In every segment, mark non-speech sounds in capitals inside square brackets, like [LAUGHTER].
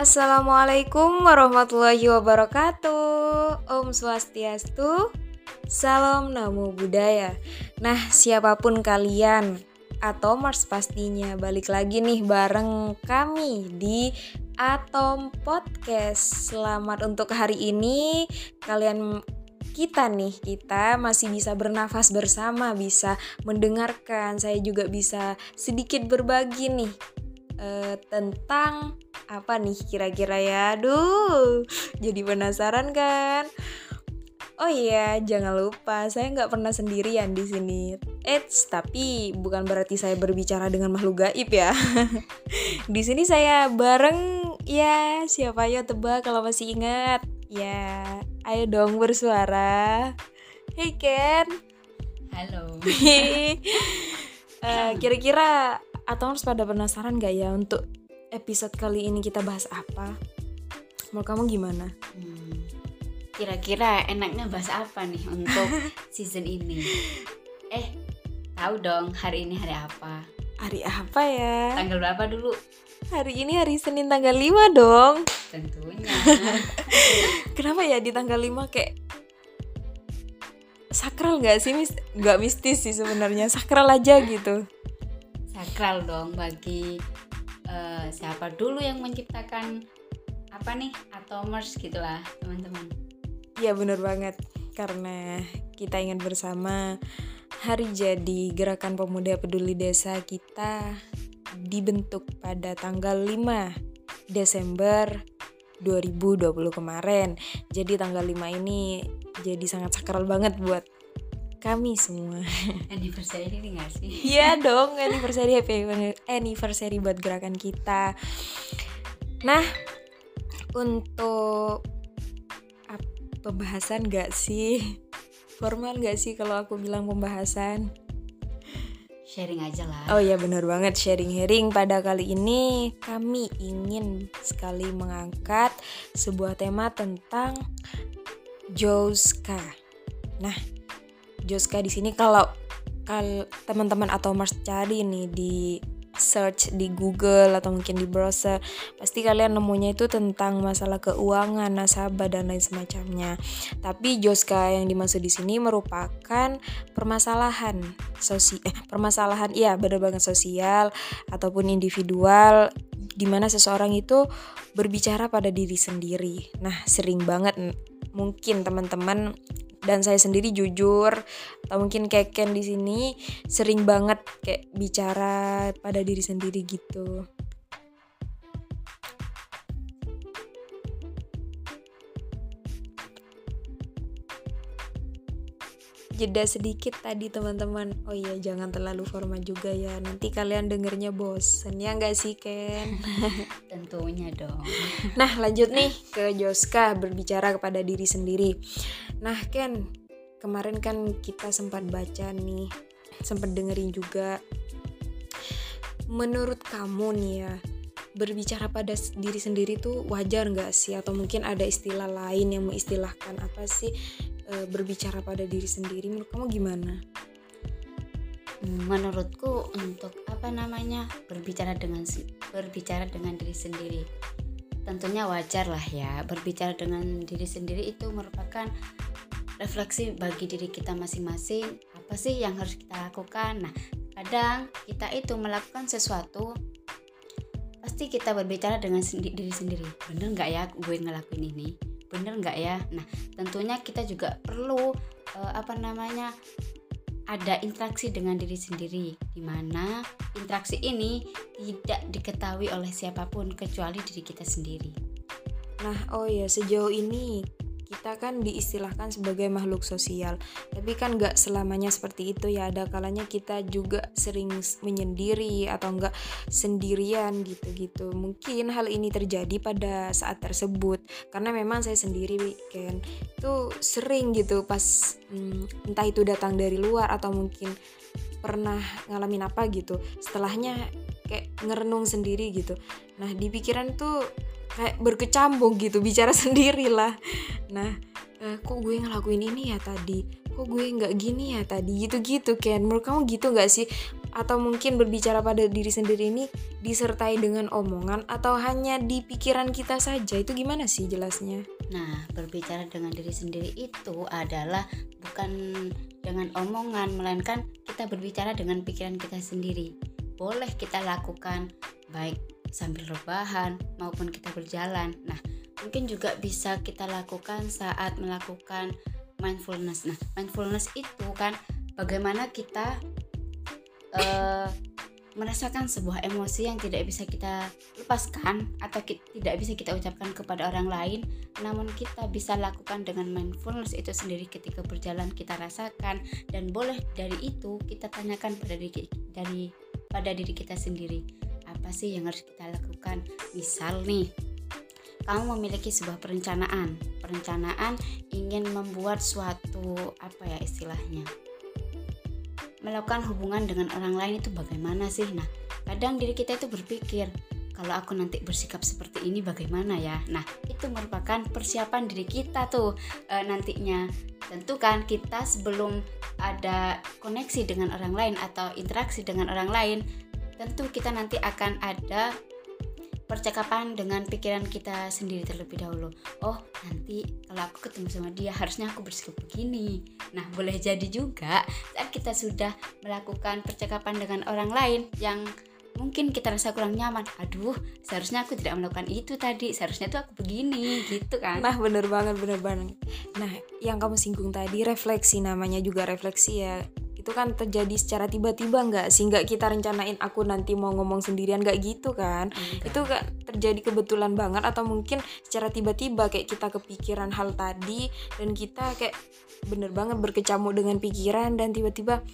Assalamualaikum warahmatullahi wabarakatuh. Om Swastiastu Salam Namo Buddhaya Nah siapa pun kalian Atau Mars pastinya Balik lagi nih bareng kami di Atom Podcast. Selamat untuk hari ini. Kalian kita nih kita masih bisa bernafas bersama bisa mendengarkan. Saya juga bisa sedikit berbagi nih uh, tentang apa nih kira-kira ya aduh jadi penasaran kan Oh iya, jangan lupa saya nggak pernah sendirian di sini. Eits, tapi bukan berarti saya berbicara dengan makhluk gaib ya. [LAUGHS] di sini saya bareng ya siapa ya tebak kalau masih ingat. Ya, ayo dong bersuara. Hey Ken. Halo. uh, [LAUGHS] kira-kira atau harus pada penasaran gak ya untuk episode kali ini kita bahas apa? Mau kamu gimana? Hmm, kira-kira enaknya bahas apa nih untuk [LAUGHS] season ini? Eh, tahu dong hari ini hari apa? Hari apa ya? Tanggal berapa dulu? Hari ini hari Senin tanggal 5 dong. Tentunya. [LAUGHS] Kenapa ya di tanggal 5 kayak sakral gak sih? Mis gak mistis sih sebenarnya, sakral aja gitu. Sakral dong bagi uh, siapa dulu yang menciptakan apa nih? Atomers gitulah teman-teman. Iya bener banget. Karena kita ingin bersama hari jadi gerakan pemuda peduli desa kita dibentuk pada tanggal 5 Desember 2020 kemarin. Jadi tanggal 5 ini jadi sangat sakral banget buat kami semua [LAUGHS] anniversary ini gak sih? Iya dong anniversary happy anniversary buat gerakan kita Nah untuk pembahasan gak sih? Formal gak sih kalau aku bilang pembahasan? Sharing aja lah Oh iya bener banget sharing-sharing Pada kali ini kami ingin sekali mengangkat sebuah tema tentang Joska Nah Joska di sini kalau teman-teman atau Mars cari nih di search di Google atau mungkin di browser pasti kalian nemunya itu tentang masalah keuangan, nasabah dan lain semacamnya. Tapi Joska yang dimaksud di sini merupakan permasalahan sosial eh, permasalahan iya benar banget sosial ataupun individual di mana seseorang itu berbicara pada diri sendiri. Nah, sering banget mungkin teman-teman dan saya sendiri jujur atau mungkin keken di sini sering banget kayak bicara pada diri sendiri gitu jeda sedikit tadi teman-teman. Oh iya jangan terlalu formal juga ya. Nanti kalian dengernya bosen ya nggak sih Ken? [LAUGHS] Tentunya dong. Nah lanjut nih ke Joska berbicara kepada diri sendiri. Nah Ken kemarin kan kita sempat baca nih sempat dengerin juga. Menurut kamu nih ya berbicara pada diri sendiri tuh wajar nggak sih? Atau mungkin ada istilah lain yang mengistilahkan apa sih e, berbicara pada diri sendiri menurut kamu gimana? Menurutku untuk apa namanya berbicara dengan berbicara dengan diri sendiri tentunya wajar lah ya. Berbicara dengan diri sendiri itu merupakan refleksi bagi diri kita masing-masing apa sih yang harus kita lakukan. Nah kadang kita itu melakukan sesuatu pasti kita berbicara dengan sendi diri sendiri. Bener nggak ya gue ngelakuin ini bener nggak ya nah tentunya kita juga perlu uh, apa namanya ada interaksi dengan diri sendiri di mana interaksi ini tidak diketahui oleh siapa pun kecuali diri kita sendiri. Nah, oh ya sejauh ini kita kan diistilahkan sebagai makhluk sosial. Tapi kan gak selamanya seperti itu ya. Ada kalanya kita juga sering menyendiri atau enggak sendirian gitu-gitu. Mungkin hal ini terjadi pada saat tersebut. Karena memang saya sendiri kan itu sering gitu pas hmm, entah itu datang dari luar atau mungkin pernah ngalamin apa gitu. Setelahnya kayak ngerenung sendiri gitu. Nah di pikiran tuh kayak berkecambuk gitu bicara [LAUGHS] sendiri lah. Nah eh, kok gue ngelakuin ini ya tadi? Kok gue nggak gini ya tadi? Gitu-gitu kan menurut kamu gitu nggak sih? Atau mungkin berbicara pada diri sendiri ini disertai dengan omongan atau hanya di pikiran kita saja? Itu gimana sih jelasnya? Nah, berbicara dengan diri sendiri itu adalah bukan dengan omongan melainkan kita berbicara dengan pikiran kita sendiri. Boleh kita lakukan baik sambil rebahan maupun kita berjalan. Nah, mungkin juga bisa kita lakukan saat melakukan mindfulness. Nah, mindfulness itu kan bagaimana kita uh, merasakan sebuah emosi yang tidak bisa kita lepaskan atau kita, tidak bisa kita ucapkan kepada orang lain namun kita bisa lakukan dengan mindfulness itu sendiri ketika berjalan kita rasakan dan boleh dari itu kita tanyakan pada diri dari pada diri kita sendiri apa sih yang harus kita lakukan? Misal nih kamu memiliki sebuah perencanaan. Perencanaan ingin membuat suatu apa ya istilahnya melakukan hubungan dengan orang lain itu bagaimana sih? Nah kadang diri kita itu berpikir kalau aku nanti bersikap seperti ini bagaimana ya? Nah itu merupakan persiapan diri kita tuh e, nantinya. Tentu kan kita sebelum ada koneksi dengan orang lain atau interaksi dengan orang lain tentu kita nanti akan ada percakapan dengan pikiran kita sendiri terlebih dahulu. Oh, nanti kalau aku ketemu sama dia harusnya aku bersikap begini. Nah, boleh jadi juga saat kita sudah melakukan percakapan dengan orang lain yang mungkin kita rasa kurang nyaman. Aduh, seharusnya aku tidak melakukan itu tadi. Seharusnya tuh aku begini, gitu kan. Nah, bener banget, bener banget. Nah, yang kamu singgung tadi refleksi namanya juga refleksi ya itu kan terjadi secara tiba-tiba nggak sih? Nggak kita rencanain aku nanti mau ngomong sendirian nggak gitu kan? Enggak. itu kan terjadi kebetulan banget atau mungkin secara tiba-tiba kayak kita kepikiran hal tadi dan kita kayak bener banget berkecamuk dengan pikiran dan tiba-tiba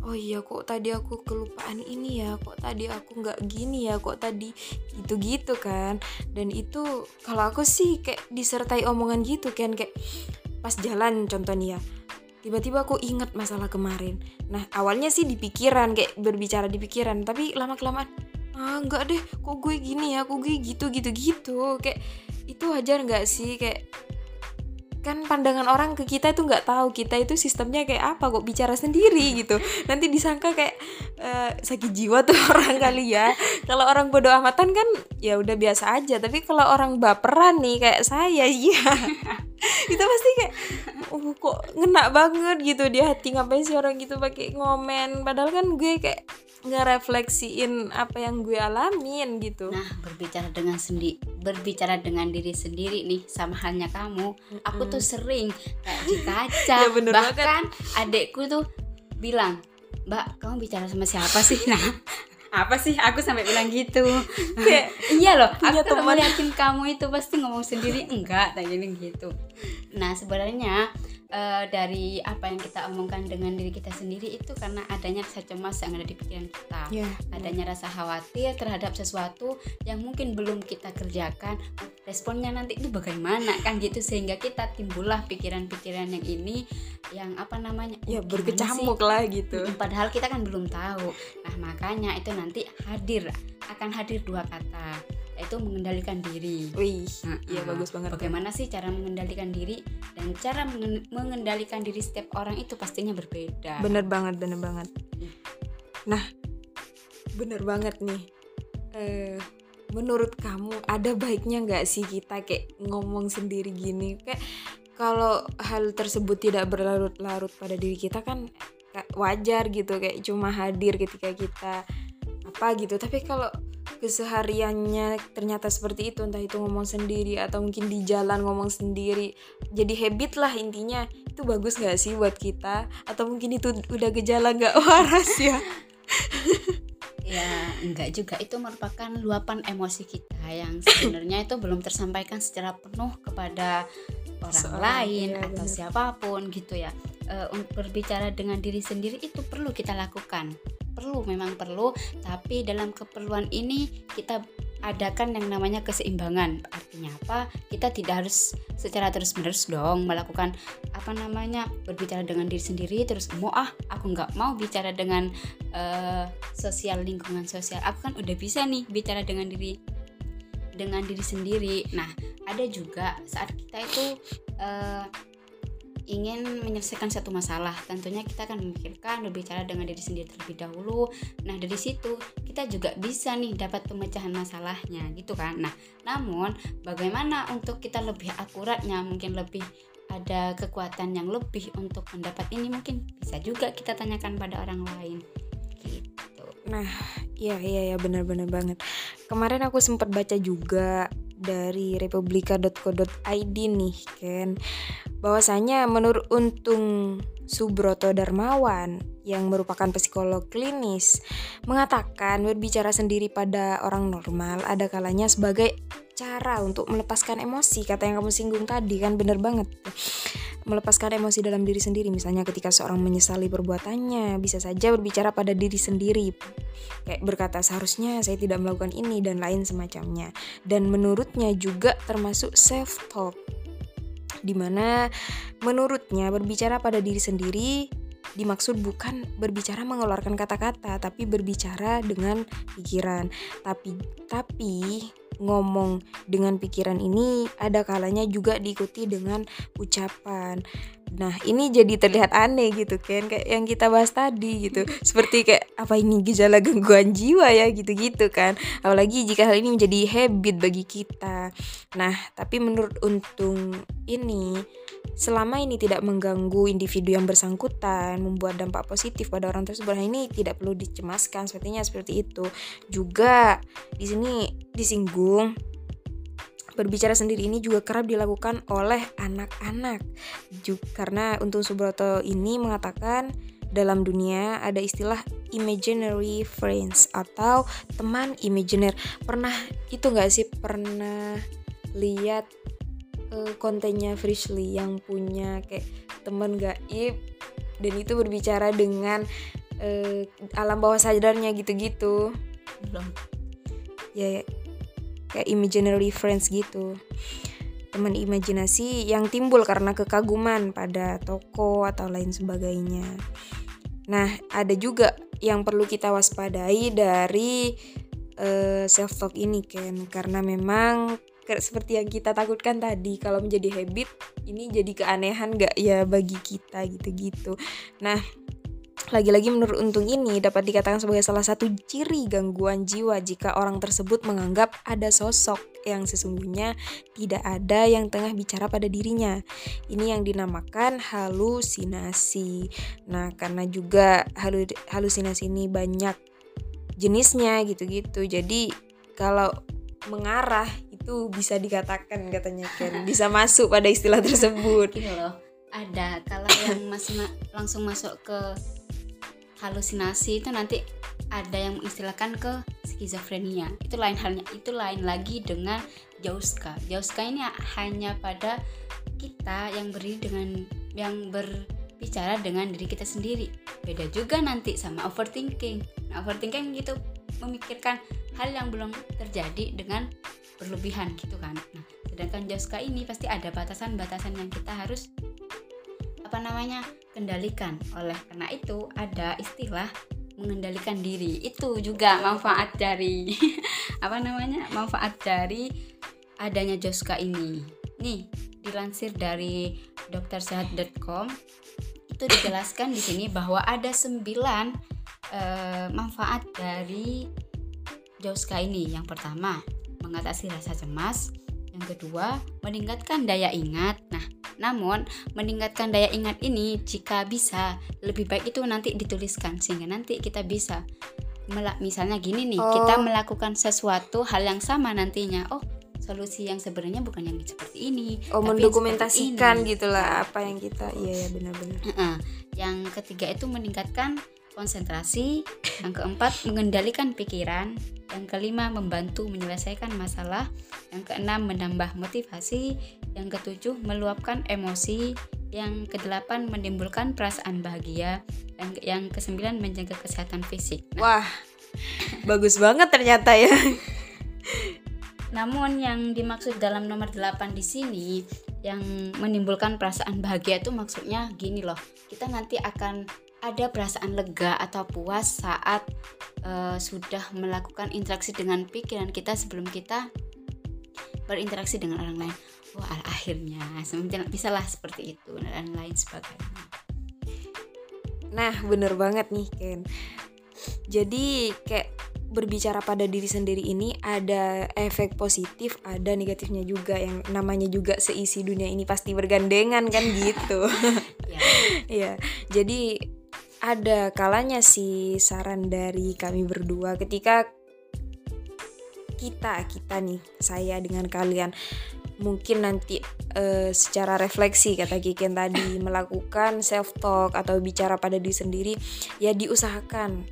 oh iya kok tadi aku kelupaan ini ya? Kok tadi aku nggak gini ya? Kok tadi gitu-gitu kan? Dan itu kalau aku sih kayak disertai omongan gitu kan kayak pas jalan contohnya ya tiba-tiba aku ingat masalah kemarin. Nah awalnya sih di pikiran kayak berbicara di pikiran tapi lama kelamaan ah enggak deh kok gue gini ya kok gue gitu gitu gitu. Kayak itu wajar nggak sih? Kayak kan pandangan orang ke kita itu nggak tahu kita itu sistemnya kayak apa kok bicara sendiri gitu. Nanti disangka kayak uh, sakit jiwa tuh [LAUGHS] orang kali ya. Kalau orang bodoh amatan kan ya udah biasa aja. Tapi kalau orang baperan nih kayak saya iya. [LAUGHS] Itu pasti kayak oh kok ngena banget gitu di hati ngapain sih orang gitu pakai ngomen padahal kan gue kayak ngerefleksiin apa yang gue alamin gitu. Nah, berbicara dengan sendi berbicara dengan diri sendiri nih sama halnya kamu. Mm-hmm. Aku tuh sering kayak di [LAUGHS] kaca. ya bener Bahkan banget. adekku tuh bilang, "Mbak, kamu bicara sama siapa sih?" [LAUGHS] Nah, apa sih? Aku sampai bilang gitu. [LAUGHS] Kayak iya loh aku teman. yakin kamu itu pasti ngomong sendiri enggak tanya gitu. Nah sebenarnya uh, dari apa yang kita omongkan dengan diri kita sendiri itu karena adanya rasa cemas yang ada di pikiran kita, yeah. adanya rasa khawatir terhadap sesuatu yang mungkin belum kita kerjakan, responnya nanti itu bagaimana kan gitu. Sehingga kita timbullah pikiran-pikiran yang ini yang apa namanya ya berkecamuk lah gitu. Padahal kita kan belum tahu. Nah makanya itu nanti hadir akan hadir dua kata itu mengendalikan diri. Wih, nah, iya bagus banget. Bagaimana sih cara mengendalikan diri dan cara mengendalikan diri setiap orang itu pastinya berbeda. Bener banget, bener banget. Nah, bener banget nih. Eh, menurut kamu ada baiknya nggak sih kita kayak ngomong sendiri gini? Kayak kalau hal tersebut tidak berlarut-larut pada diri kita kan wajar gitu kayak cuma hadir ketika kita apa gitu. Tapi kalau kesehariannya ternyata seperti itu entah itu ngomong sendiri atau mungkin di jalan ngomong sendiri jadi habit lah intinya. Itu bagus gak sih buat kita? Atau mungkin itu udah gejala gak [LAUGHS] waras ya? Ya enggak juga. Itu merupakan luapan emosi kita yang sebenarnya itu belum tersampaikan secara penuh kepada orang Soal, lain ya, atau bener. siapa pun gitu ya. E, untuk berbicara dengan diri sendiri itu perlu kita lakukan perlu memang perlu. Tapi dalam keperluan ini kita adakan yang namanya keseimbangan. Artinya apa? Kita tidak harus secara terus menerus dong melakukan apa namanya berbicara dengan diri sendiri terus mau ah aku nggak mau bicara dengan uh, sosial lingkungan sosial. Aku kan udah bisa nih bicara dengan diri dengan diri sendiri. Nah ada juga saat kita itu uh, ingin menyelesaikan satu masalah. Tentunya kita akan memikirkan berbicara dengan diri sendiri terlebih dahulu. Nah dari situ kita juga bisa nih dapat pemecahan masalahnya gitu kan? Nah namun bagaimana untuk kita lebih akuratnya mungkin lebih ada kekuatan yang lebih untuk mendapat ini mungkin bisa juga kita tanyakan pada orang lain. Gitu. Nah iya iya ya benar-benar banget. Kemarin aku sempat baca juga dari republika.co.id nih Ken bahwasanya menurut Untung Subroto Darmawan yang merupakan psikolog klinis mengatakan berbicara sendiri pada orang normal ada kalanya sebagai cara untuk melepaskan emosi. Kata yang kamu singgung tadi kan? Bener banget. Melepaskan emosi dalam diri sendiri. Misalnya ketika seorang menyesali perbuatannya bisa saja berbicara pada diri sendiri. Kayak berkata seharusnya saya tidak melakukan ini dan lain semacamnya. Dan menurutnya juga termasuk self talk di mana menurutnya berbicara pada diri sendiri dimaksud bukan berbicara mengeluarkan kata-kata tapi berbicara dengan pikiran tapi tapi ngomong dengan pikiran ini ada kalanya juga diikuti dengan ucapan. Nah, ini jadi terlihat aneh gitu kan kayak yang kita bahas tadi gitu. Seperti kayak apa ini gejala gangguan jiwa ya gitu-gitu kan. Apalagi jika hal ini menjadi habit bagi kita. Nah, tapi menurut untung ini selama ini tidak mengganggu individu yang bersangkutan, membuat dampak positif pada orang tersebut, nah ini tidak perlu dicemaskan sepertinya seperti itu. Juga di sini disinggung berbicara sendiri ini juga kerap dilakukan oleh anak-anak. Karena Untung Subroto ini mengatakan dalam dunia ada istilah imaginary friends atau teman imaginer. Pernah itu nggak sih pernah lihat uh, kontennya Frishly yang punya kayak teman gaib dan itu berbicara dengan uh, alam bawah sadarnya gitu-gitu belum ya kayak imaginary friends gitu. Teman imajinasi yang timbul karena kekaguman pada toko atau lain sebagainya. Nah, ada juga yang perlu kita waspadai dari uh, eh, self talk ini kan karena memang seperti yang kita takutkan tadi kalau menjadi habit ini jadi keanehan gak ya bagi kita gitu-gitu. Nah lagi-lagi menurut Untung ini dapat dikatakan sebagai salah satu ciri gangguan jiwa jika orang tersebut menganggap ada sosok yang sesungguhnya tidak ada yang tengah bicara pada dirinya. Ini yang dinamakan halusinasi. Nah, karena juga halusinasi ini banyak jenisnya gitu-gitu. Jadi kalau mengarah itu bisa dikatakan katanya kan [LAUGHS] bisa masuk pada istilah tersebut gitu loh ada kalau yang masih ma langsung masuk ke halusinasi itu nanti ada yang mengistilahkan ke skizofrenia. Itu lain halnya itu lain lagi dengan jauska. Jauska ini hanya pada kita yang berdiri dengan yang berbicara dengan diri kita sendiri. Beda juga nanti sama overthinking. Nah overthinking gitu memikirkan hal yang belum terjadi dengan berlebihan gitu kan. Nah sedangkan Joska ini pasti ada batasan-batasan yang kita harus apa namanya kendalikan oleh karena itu ada istilah mengendalikan diri itu juga manfaat dari [LAUGHS] apa namanya manfaat dari adanya Joska ini nih dilansir dari doktersehat.com itu dijelaskan di sini bahwa ada sembilan uh, manfaat dari Joska ini yang pertama mengatasi rasa cemas. Yang kedua, meningkatkan daya ingat. Nah, namun meningkatkan daya ingat ini jika bisa lebih baik itu nanti dituliskan sehingga nanti kita bisa melak misalnya gini nih, oh. kita melakukan sesuatu hal yang sama nantinya. Oh, solusi yang sebenarnya bukan yang seperti ini. Oh, mendokumentasikan gitulah apa yang kita iya ya benar-benar. Uh -uh. Yang ketiga itu meningkatkan konsentrasi, yang keempat mengendalikan pikiran, yang kelima membantu menyelesaikan masalah, yang keenam menambah motivasi, yang ketujuh meluapkan emosi, yang kedelapan menimbulkan perasaan bahagia, yang yang kesembilan menjaga kesehatan fisik. Nah, Wah, bagus banget ternyata ya. Namun yang dimaksud dalam nomor 8 di sini yang menimbulkan perasaan bahagia itu maksudnya gini loh. Kita nanti akan ada perasaan lega atau puas saat uh, sudah melakukan interaksi dengan pikiran kita sebelum kita berinteraksi dengan orang lain wah akhirnya bisa lah seperti itu dan lain sebagainya nah bener banget nih Ken jadi kayak berbicara pada diri sendiri ini ada efek positif, ada negatifnya juga yang namanya juga seisi dunia ini pasti bergandengan kan [LAUGHS] gitu. ya. [LAUGHS] ya. Jadi ada kalanya sih saran dari kami berdua ketika kita kita nih saya dengan kalian. Mungkin nanti uh, secara refleksi kata Kiken tadi [LAUGHS] melakukan self talk atau bicara pada diri sendiri ya diusahakan.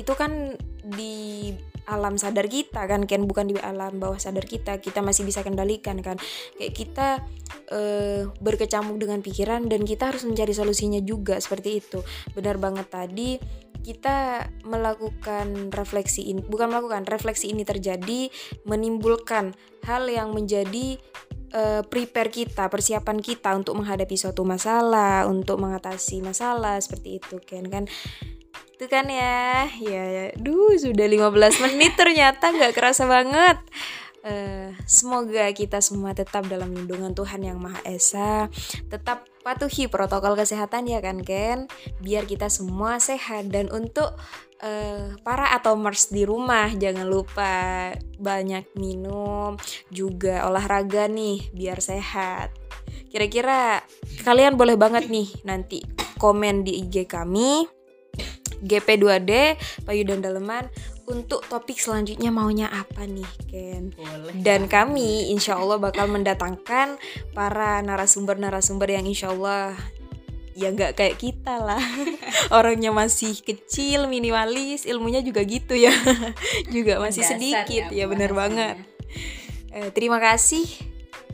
Itu kan di alam sadar kita kan kan bukan di alam bawah sadar kita. Kita masih bisa kendalikan kan. Kayak kita uh, berkecamuk dengan pikiran dan kita harus mencari solusinya juga seperti itu. Benar banget tadi kita melakukan refleksi ini bukan melakukan refleksi ini terjadi menimbulkan hal yang menjadi uh, prepare kita persiapan kita untuk menghadapi suatu masalah untuk mengatasi masalah seperti itu kan kan? Itu kan ya? Ya, ya. duh sudah 15 menit ternyata nggak kerasa banget. Uh, semoga kita semua tetap dalam lindungan Tuhan yang Maha Esa tetap patuhi protokol kesehatan ya kan Ken? Biar kita semua sehat. Dan untuk uh, para atomers di rumah jangan lupa banyak minum juga olahraga nih biar sehat. Kira-kira kalian boleh banget nih nanti komen di IG kami GP2D Payu dan Daleman untuk topik selanjutnya maunya apa nih Ken? Boleh. dan kami insya Allah bakal mendatangkan para narasumber-narasumber yang insya Allah ya nggak kayak kita lah. [LAUGHS] Orangnya masih kecil minimalis ilmunya juga gitu ya. [LAUGHS] Juga masih Dasar sedikit. Ya, ya. benar banget. Eh, terima kasih.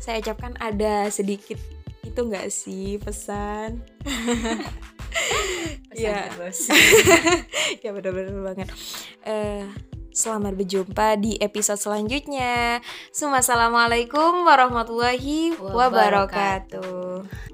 Saya ucapkan ada sedikit. Itu nggak sih pesan [LAUGHS] [LAUGHS] ya ya benar-benar banget. Uh, selamat berjumpa di episode selanjutnya. Assalamualaikum warahmatullahi wabarakatuh